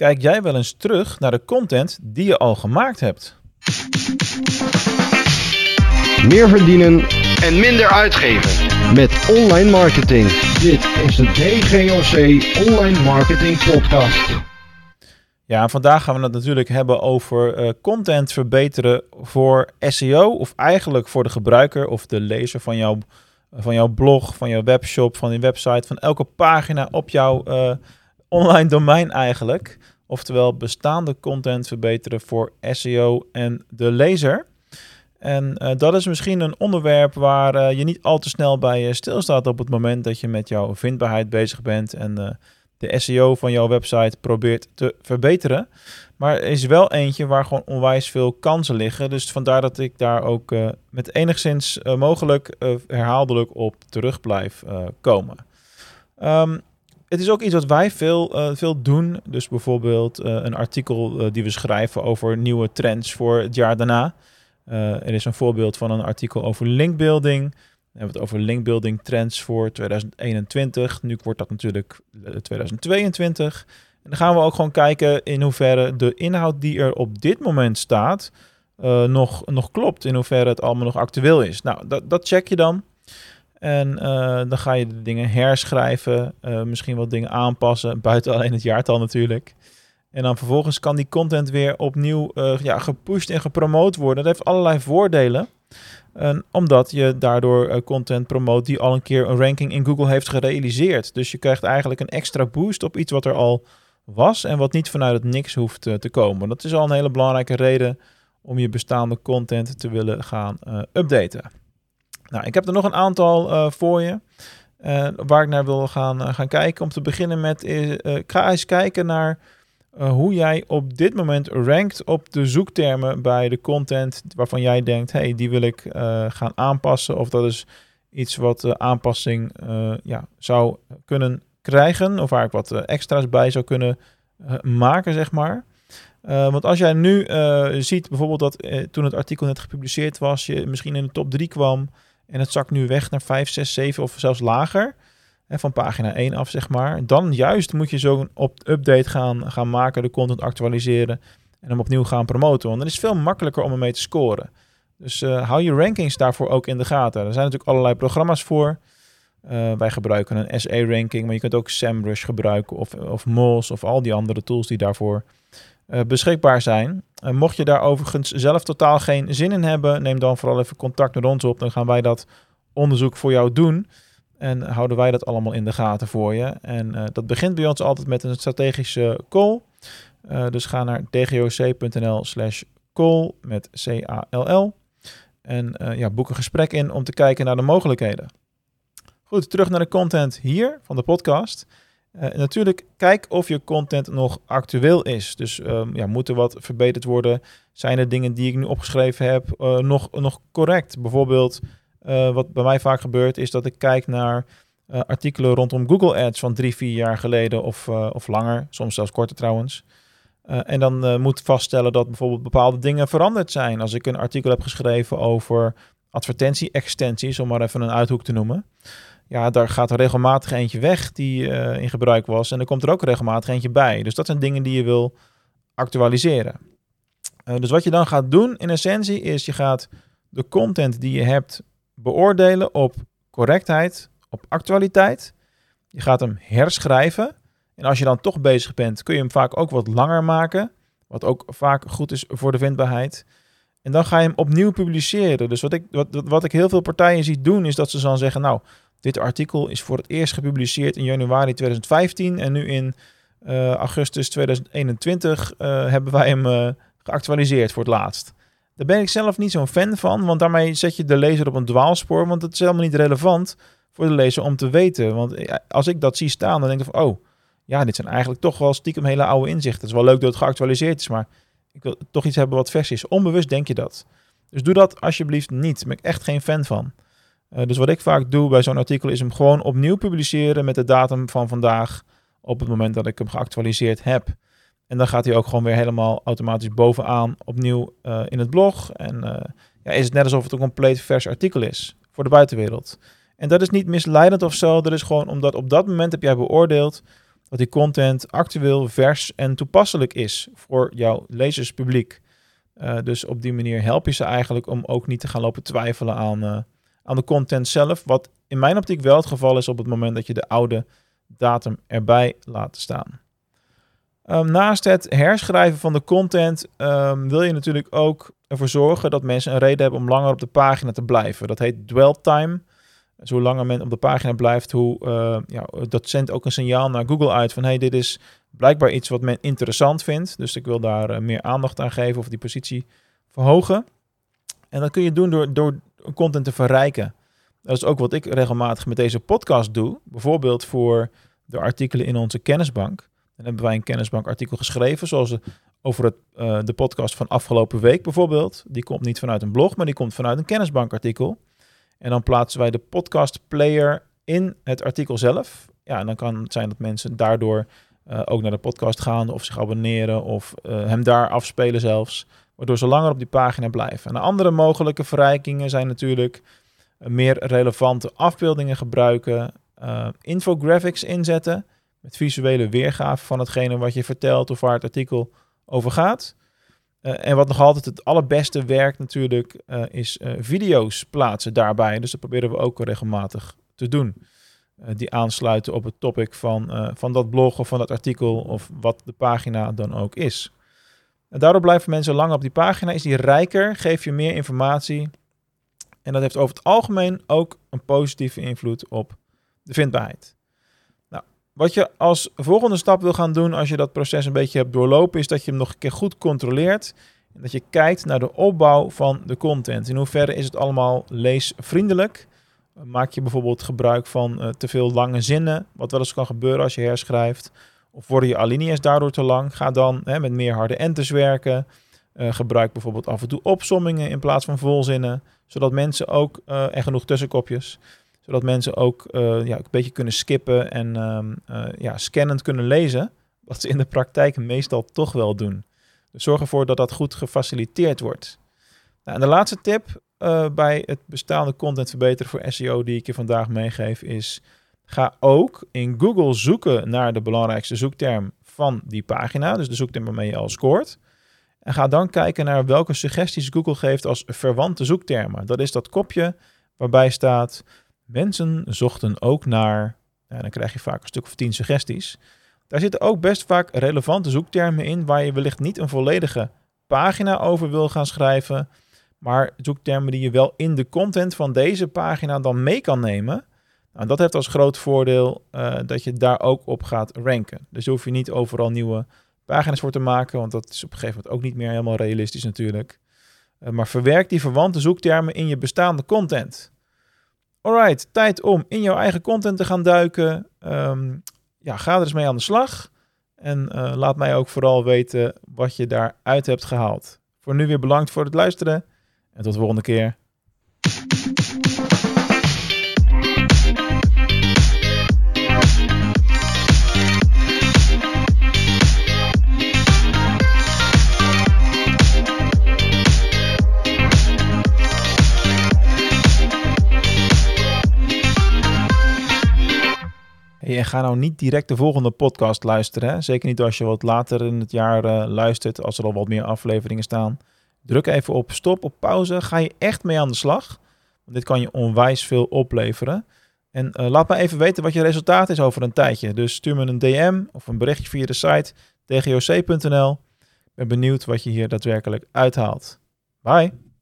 Kijk jij wel eens terug naar de content die je al gemaakt hebt? Meer verdienen en minder uitgeven. met online marketing. Dit is de DGOC Online Marketing Podcast. Ja, vandaag gaan we het natuurlijk hebben over eh, content verbeteren voor SEO. Of eigenlijk voor de gebruiker of de lezer van jouw, van jouw blog, van jouw webshop, van je website, van elke pagina op jouw eh, online domein eigenlijk. Oftewel bestaande content verbeteren voor SEO en de lezer. En eh, dat is misschien een onderwerp waar eh, je niet al te snel bij eh, stilstaat op het moment dat je met jouw vindbaarheid bezig bent en de SEO van jouw website probeert te verbeteren. Maar er is wel eentje waar gewoon onwijs veel kansen liggen. Dus vandaar dat ik daar ook met enigszins mogelijk herhaaldelijk op terug blijf komen. Ehm, het is ook iets wat wij veel, eh, veel doen. Dus bijvoorbeeld eh, een artikel eh, die we schrijven over nieuwe trends voor het jaar daarna. Er is een voorbeeld van een artikel over linkbuilding. We hebben het over linkbuilding trends voor 2021. Nu wordt dat natuurlijk eh, 2022. En dan gaan we ook gewoon kijken in hoeverre de inhoud die er op dit moment staat nog, nog klopt. In hoeverre het allemaal nog actueel is. Nou, dat, dat check je dan. En eh, dan ga je de dingen herschrijven, eh, misschien wat dingen aanpassen, buiten alleen het jaartal natuurlijk. En dan vervolgens kan die content weer opnieuw eh, ja, gepusht en gepromoot worden. Dat heeft allerlei voordelen. En omdat je daardoor content promoot die al een keer een ranking in Google heeft gerealiseerd. Dus je krijgt eigenlijk een extra boost op iets wat er al was en wat niet vanuit het niks hoeft te komen. Dat is al een hele belangrijke reden om je bestaande content te willen gaan updaten. Nou, ik heb er nog een aantal eh, voor je. eh, waar ik naar wil gaan, eh, gaan kijken. Om te beginnen met, ik ga eens kijken naar hoe jij op dit moment rankt op de zoektermen bij de content waarvan jij denkt, hey, die wil ik gaan aanpassen. Of dat is iets wat aanpassing ja, zou kunnen krijgen. Of waar ik wat extra's bij zou kunnen maken, zeg maar. Want als jij nu ziet bijvoorbeeld dat toen het artikel net gepubliceerd was, je misschien in de top 3 kwam en het zakt nu weg naar 5, 6, 7 of zelfs lager. Hè, van pagina 1 af, zeg maar. Dan juist moet je zo'n update gaan, gaan maken, de content actualiseren en hem opnieuw gaan promoten. Want dan is het veel makkelijker om ermee te scoren. Dus eh, hou je rankings daarvoor ook in de gaten. Er zijn natuurlijk allerlei programma's voor. Eh, wij gebruiken een SE-ranking, maar je kunt ook SEMrush gebruiken of, of Moz of al die andere tools die daarvoor eh, beschikbaar zijn. Eh, mocht je daar overigens zelf totaal geen zin in hebben, neem dan vooral even contact met ons op. Dan gaan wij dat onderzoek voor jou doen. En houden wij dat allemaal in de gaten voor je. En eh, dat begint bij ons altijd met een strategische call. Dus ga naar dgoc.nl slash call met C-A-L-L. En ja, boek een gesprek in om te kijken naar de mogelijkheden. Goed, terug naar de content hier van de podcast. Eh, natuurlijk, kijk of je content nog actueel is. Dus ehm, ja, moet er wat verbeterd worden? Zijn er dingen die ik nu opgeschreven heb eh, nog, nog correct? Bijvoorbeeld, eh, wat bij mij vaak gebeurt, is dat ik kijk naar artikelen rondom Google Ads van drie, vier jaar geleden of, of langer, soms zelfs korter trouwens. En dan moet vaststellen dat bijvoorbeeld bepaalde dingen veranderd zijn. Als ik een artikel heb geschreven over advertentie-extensies, om maar even een uithoek te noemen. Ja, daar gaat er regelmatig eentje weg die eh, in gebruik was. En er komt er ook regelmatig eentje bij. Dus dat zijn dingen die je wil actualiseren. Eh, dus wat je dan gaat doen in essentie is je gaat de content die je hebt beoordelen op correctheid, op actualiteit. Je gaat hem herschrijven. En als je dan toch bezig bent, kun je hem vaak ook wat langer maken. Wat ook vaak goed is voor de vindbaarheid. En dan ga je hem opnieuw publiceren. Dus wat ik, wat, wat ik heel veel partijen zie doen, is dat ze dan zeggen: Nou, dit artikel is voor het eerst gepubliceerd in januari 2015. En nu in eh, augustus 2021 eh, hebben wij hem eh, geactualiseerd voor het laatst. Daar ben ik zelf niet zo'n fan van, want daarmee zet je de lezer op een dwaalspoor. Want het is helemaal niet relevant voor de lezer om te weten. Want als ik dat zie staan, dan denk ik van: Oh, ja, dit zijn eigenlijk toch wel stiekem hele oude inzichten. Het is wel leuk dat het geactualiseerd is, maar ik wil toch iets hebben wat vers is. Onbewust denk je dat. Dus doe dat alsjeblieft niet. Daar ben ik echt geen fan van. Uh, dus wat ik vaak doe bij zo'n artikel is hem gewoon opnieuw publiceren met de datum van vandaag op het moment dat ik hem geactualiseerd heb. En dan gaat hij ook gewoon weer helemaal automatisch bovenaan opnieuw uh, in het blog. En uh, ja, is het net alsof het een compleet vers artikel is voor de buitenwereld. En dat is niet misleidend of zo. Dat is gewoon omdat op dat moment heb jij beoordeeld dat die content actueel, vers en toepasselijk is voor jouw lezerspubliek. Dus op die manier help je ze eigenlijk om ook niet te gaan lopen twijfelen aan, aan de content zelf. Wat in mijn optiek wel het geval is op het moment dat je de oude datum erbij laat staan. Um, naast het herschrijven van de content um, wil je natuurlijk ook ervoor zorgen dat mensen een reden hebben om langer op de pagina te blijven. Dat heet dwell time. Dus hoe langer men op de pagina blijft, hoe, uh, ja, dat zendt ook een signaal naar Google uit van hey, dit is blijkbaar iets wat men interessant vindt. Dus ik wil daar uh, meer aandacht aan geven of die positie verhogen. En dat kun je doen door, door content te verrijken. Dat is ook wat ik regelmatig met deze podcast doe. Bijvoorbeeld voor de artikelen in onze kennisbank. Dan hebben wij een kennisbankartikel geschreven, zoals over het, uh, de podcast van afgelopen week bijvoorbeeld. Die komt niet vanuit een blog, maar die komt vanuit een kennisbankartikel. En dan plaatsen wij de podcast player in het artikel zelf. Ja, en dan kan het zijn dat mensen daardoor uh, ook naar de podcast gaan of zich abonneren of uh, hem daar afspelen zelfs. Waardoor ze langer op die pagina blijven. En de andere mogelijke verrijkingen zijn natuurlijk meer relevante afbeeldingen gebruiken, uh, infographics inzetten met visuele weergave van hetgene wat je vertelt of waar het artikel over gaat. Uh, en wat nog altijd het allerbeste werkt natuurlijk, is video's plaatsen daarbij. Dus dat proberen we ook regelmatig te doen. die aansluiten op het topic van, van dat blog of van dat artikel of wat de pagina dan ook is. En daardoor blijven mensen langer op die pagina. Is die rijker, geef je meer informatie. En dat heeft over het algemeen ook een positieve invloed op de vindbaarheid. Wat je als volgende stap wil gaan doen als je dat proces een beetje hebt doorlopen, is dat je hem nog een keer goed controleert. En dat je kijkt naar de opbouw van de content. In hoeverre is het allemaal leesvriendelijk? Maak je bijvoorbeeld gebruik van uh, te veel lange zinnen, wat wel eens kan gebeuren als je herschrijft. Of worden je alinea's daardoor te lang? Ga dan hè, met meer harde enters werken. Uh, gebruik bijvoorbeeld af en toe opsommingen in plaats van volzinnen, zodat mensen ook uh, en genoeg tussenkopjes zodat mensen ook uh, ja, een beetje kunnen skippen en um, ja, scannend kunnen lezen. Wat ze in de praktijk meestal toch wel doen. Dus zorg ervoor dat dat goed gefaciliteerd wordt. Nou, en de laatste tip bij het bestaande content verbeteren voor SEO die ik je vandaag meegeef is... Ga ook in Google zoeken naar de belangrijkste zoekterm van die pagina. Dus de zoekterm waarmee je al scoort. En ga dan kijken naar welke suggesties Google geeft als verwante zoektermen. Dat is dat kopje waarbij staat Mensen zochten ook naar, nou, dan krijg je vaak een stuk of tien suggesties. Daar zitten ook best vaak relevante zoektermen in waar je wellicht niet een volledige pagina over wil gaan schrijven, maar zoektermen die je wel in de content van deze pagina dan mee kan nemen. Nou, dat heeft als groot voordeel uh, dat je daar ook op gaat ranken. Dus hoef je niet overal nieuwe pagina's voor te maken, want dat is op een gegeven moment ook niet meer helemaal realistisch natuurlijk. Uh, maar verwerk die verwante zoektermen in je bestaande content. Alright, tijd om in jouw eigen content te gaan duiken. Um, ja, ga er eens mee aan de slag. En uh, laat mij ook vooral weten wat je daaruit hebt gehaald. Voor nu weer bedankt voor het luisteren. En tot de volgende keer. En ga nou niet direct de volgende podcast luisteren. Hè? Zeker niet als je wat later in het jaar uh, luistert, als er al wat meer afleveringen staan. Druk even op stop, op pauze. Ga je echt mee aan de slag. Want dit kan je onwijs veel opleveren. En uh, laat me even weten wat je resultaat is over een tijdje. Dus stuur me een DM of een berichtje via de site dgoc.nl. Ik ben benieuwd wat je hier daadwerkelijk uithaalt. Bye!